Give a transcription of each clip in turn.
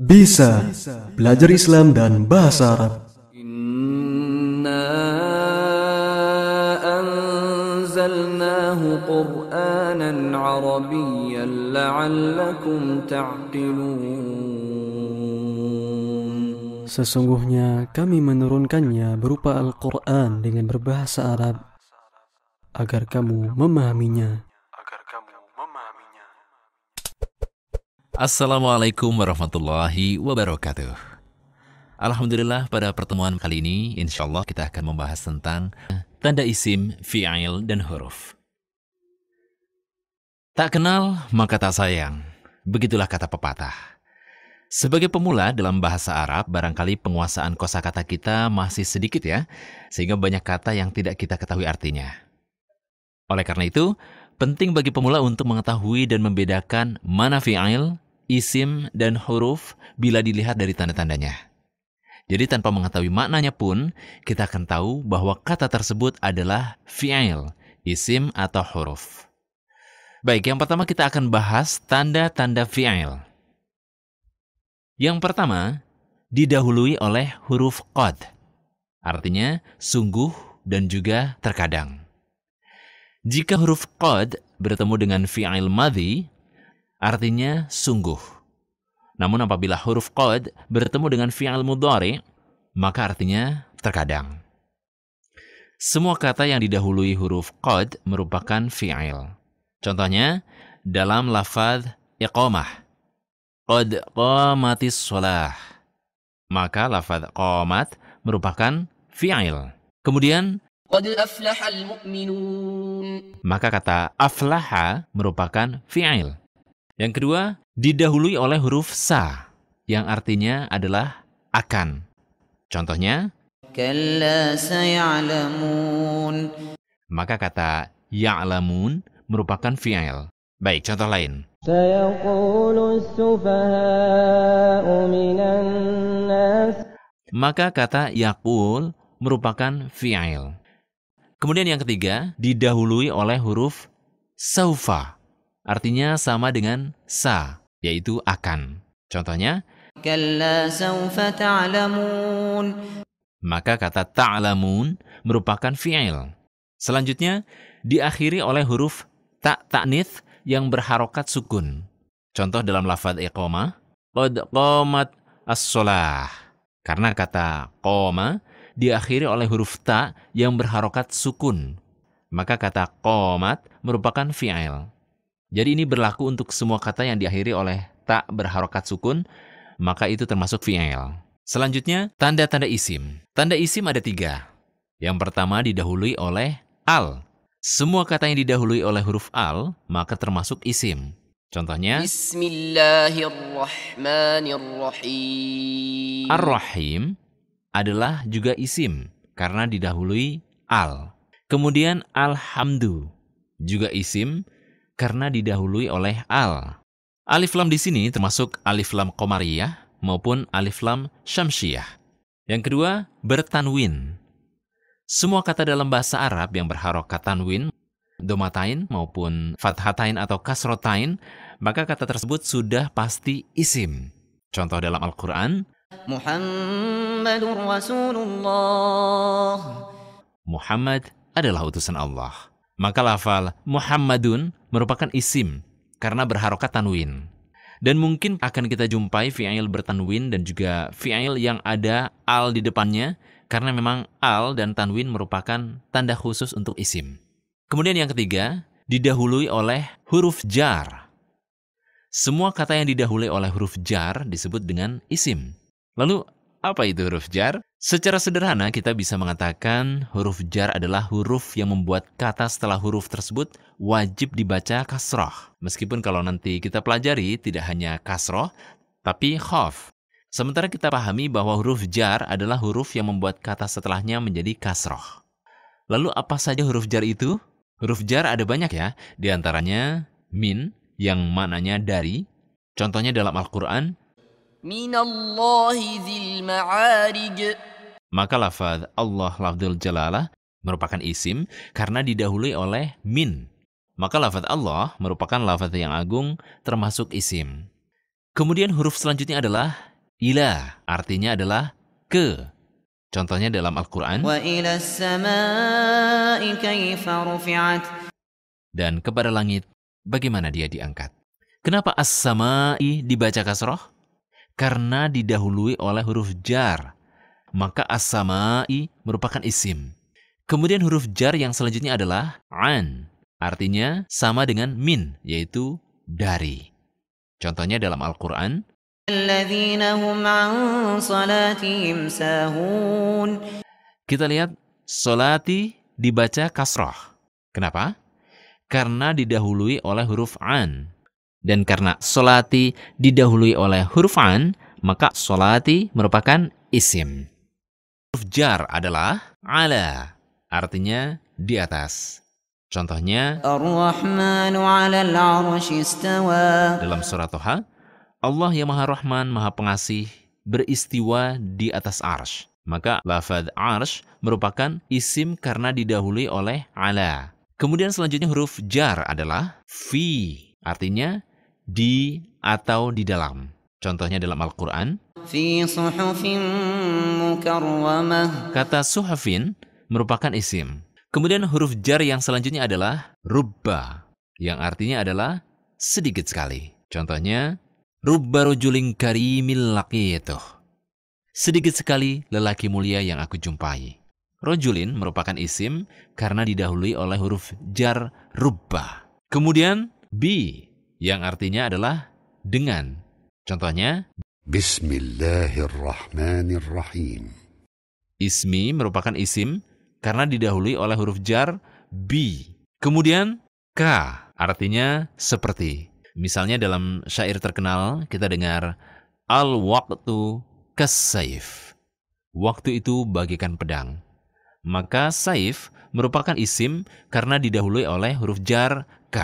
Bisa belajar Islam dan bahasa Arab. Inna anzalnahu Qur'anan Arabiyyan la'allakum ta'qilun. Sesungguhnya kami menurunkannya berupa Al-Qur'an dengan berbahasa Arab agar kamu memahaminya. Assalamualaikum warahmatullahi wabarakatuh. Alhamdulillah pada pertemuan kali ini insya Allah kita akan membahas tentang tanda isim, fi'il, dan huruf. Tak kenal maka tak sayang. Begitulah kata pepatah. Sebagai pemula dalam bahasa Arab, barangkali penguasaan kosakata kita masih sedikit ya, sehingga banyak kata yang tidak kita ketahui artinya. Oleh karena itu, penting bagi pemula untuk mengetahui dan membedakan mana fi'il, isim, dan huruf bila dilihat dari tanda-tandanya. Jadi tanpa mengetahui maknanya pun, kita akan tahu bahwa kata tersebut adalah fi'il, isim, atau huruf. Baik, yang pertama kita akan bahas tanda-tanda fi'il. Yang pertama, didahului oleh huruf qad. Artinya, sungguh dan juga terkadang. Jika huruf qad bertemu dengan fi'il madhi, artinya sungguh. Namun apabila huruf qad bertemu dengan fi'al mudhari, maka artinya terkadang. Semua kata yang didahului huruf qad merupakan fi'il. Contohnya, dalam lafaz iqamah. Qad qamatis sholah. Maka lafaz qamat merupakan fi'il. Kemudian, Qad aflahal mu'minun. Maka kata aflaha merupakan fi'il. Yang kedua, didahului oleh huruf sa yang artinya adalah akan. Contohnya, maka kata ya'lamun merupakan fi'il. Baik, contoh lain. Maka kata yakul merupakan fi'il. Kemudian yang ketiga, didahului oleh huruf saufa artinya sama dengan sa, yaitu akan. Contohnya, maka kata ta'lamun merupakan fi'il. Selanjutnya, diakhiri oleh huruf tak ta'nith yang berharokat sukun. Contoh dalam lafad ekoma, Qad qomat as Karena kata qoma diakhiri oleh huruf ta yang berharokat sukun. Maka kata qomat merupakan fi'il. Jadi ini berlaku untuk semua kata yang diakhiri oleh tak berharokat sukun, maka itu termasuk fi'il. Selanjutnya, tanda-tanda isim. Tanda isim ada tiga. Yang pertama didahului oleh al. Semua kata yang didahului oleh huruf al, maka termasuk isim. Contohnya, Bismillahirrahmanirrahim. Ar-Rahim adalah juga isim karena didahului al. Kemudian alhamdu juga isim karena didahului oleh al. Alif lam di sini termasuk alif lam komariyah maupun alif lam syamsiyah. Yang kedua, bertanwin. Semua kata dalam bahasa Arab yang berharokat tanwin, domatain maupun fathatain atau kasrotain, maka kata tersebut sudah pasti isim. Contoh dalam Al-Quran, Rasulullah. Muhammad adalah utusan Allah. Maka lafal Muhammadun merupakan isim karena berharokat tanwin. Dan mungkin akan kita jumpai fi'il bertanwin dan juga fi'il yang ada al di depannya karena memang al dan tanwin merupakan tanda khusus untuk isim. Kemudian yang ketiga, didahului oleh huruf jar. Semua kata yang didahului oleh huruf jar disebut dengan isim. Lalu, apa itu huruf jar? Secara sederhana kita bisa mengatakan huruf jar adalah huruf yang membuat kata setelah huruf tersebut wajib dibaca kasroh. Meskipun kalau nanti kita pelajari tidak hanya kasroh, tapi khaf. Sementara kita pahami bahwa huruf jar adalah huruf yang membuat kata setelahnya menjadi kasroh. Lalu apa saja huruf jar itu? Huruf jar ada banyak ya, di antaranya min yang maknanya dari. Contohnya dalam Al-Quran, maka lafaz Allah lafzul jalalah merupakan isim karena didahului oleh min. Maka lafaz Allah merupakan lafaz yang agung termasuk isim. Kemudian huruf selanjutnya adalah ila, artinya adalah ke. Contohnya dalam Al-Qur'an dan kepada langit bagaimana dia diangkat. Kenapa as-sama'i dibaca kasroh? karena didahului oleh huruf jar. Maka as merupakan isim. Kemudian huruf jar yang selanjutnya adalah an. Artinya sama dengan min, yaitu dari. Contohnya dalam Al-Quran. Kita lihat solati dibaca kasroh. Kenapa? Karena didahului oleh huruf an. Dan karena solati didahului oleh huruf an, maka solati merupakan isim. Huruf jar adalah ala, artinya di atas. Contohnya, dalam surat Toha, Allah yang Maha Rahman, Maha Pengasih, beristiwa di atas arsh. Maka lafad arsh merupakan isim karena didahului oleh ala. Kemudian selanjutnya huruf jar adalah fi, artinya di atau di dalam. Contohnya dalam Al-Quran. Kata suhafin merupakan isim. Kemudian huruf jar yang selanjutnya adalah rubba, yang artinya adalah sedikit sekali. Contohnya, rubba rujuling karimil laqituh. Sedikit sekali lelaki mulia yang aku jumpai. Rojulin merupakan isim karena didahului oleh huruf jar rubba. Kemudian, bi yang artinya adalah dengan. Contohnya, Bismillahirrahmanirrahim. Ismi merupakan isim karena didahului oleh huruf jar bi. Kemudian k artinya seperti. Misalnya dalam syair terkenal kita dengar al waktu kesaif. Waktu itu bagikan pedang. Maka saif merupakan isim karena didahului oleh huruf jar k.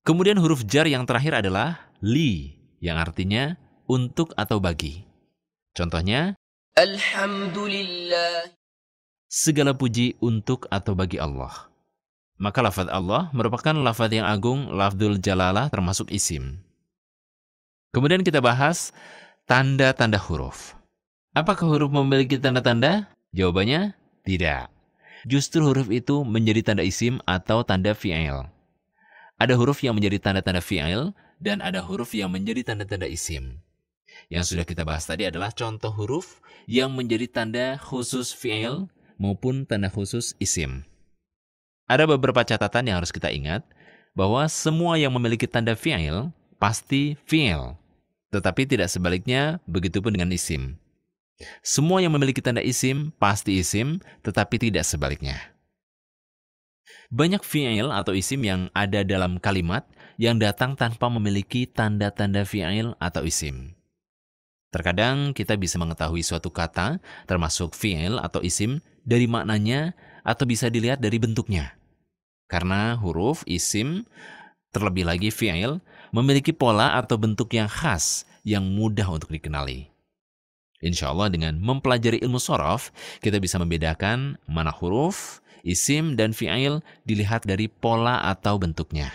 Kemudian huruf jar yang terakhir adalah li, yang artinya untuk atau bagi. Contohnya, Alhamdulillah. Segala puji untuk atau bagi Allah. Maka lafad Allah merupakan lafad yang agung, lafdul jalalah termasuk isim. Kemudian kita bahas tanda-tanda huruf. Apakah huruf memiliki tanda-tanda? Jawabannya tidak. Justru huruf itu menjadi tanda isim atau tanda fi'il. Ada huruf yang menjadi tanda-tanda fi'il dan ada huruf yang menjadi tanda-tanda isim. Yang sudah kita bahas tadi adalah contoh huruf yang menjadi tanda khusus fi'il maupun tanda khusus isim. Ada beberapa catatan yang harus kita ingat bahwa semua yang memiliki tanda fi'il pasti fi'il. Tetapi tidak sebaliknya, begitupun dengan isim. Semua yang memiliki tanda isim pasti isim, tetapi tidak sebaliknya. Banyak fi'il atau isim yang ada dalam kalimat yang datang tanpa memiliki tanda-tanda fi'il atau isim. Terkadang kita bisa mengetahui suatu kata, termasuk fi'il atau isim, dari maknanya atau bisa dilihat dari bentuknya. Karena huruf, isim, terlebih lagi fi'il, memiliki pola atau bentuk yang khas yang mudah untuk dikenali. Insya Allah dengan mempelajari ilmu sorof, kita bisa membedakan mana huruf, isim, dan fi'il dilihat dari pola atau bentuknya.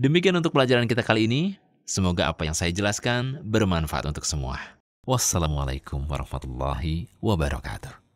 Demikian untuk pelajaran kita kali ini. Semoga apa yang saya jelaskan bermanfaat untuk semua. Wassalamualaikum warahmatullahi wabarakatuh.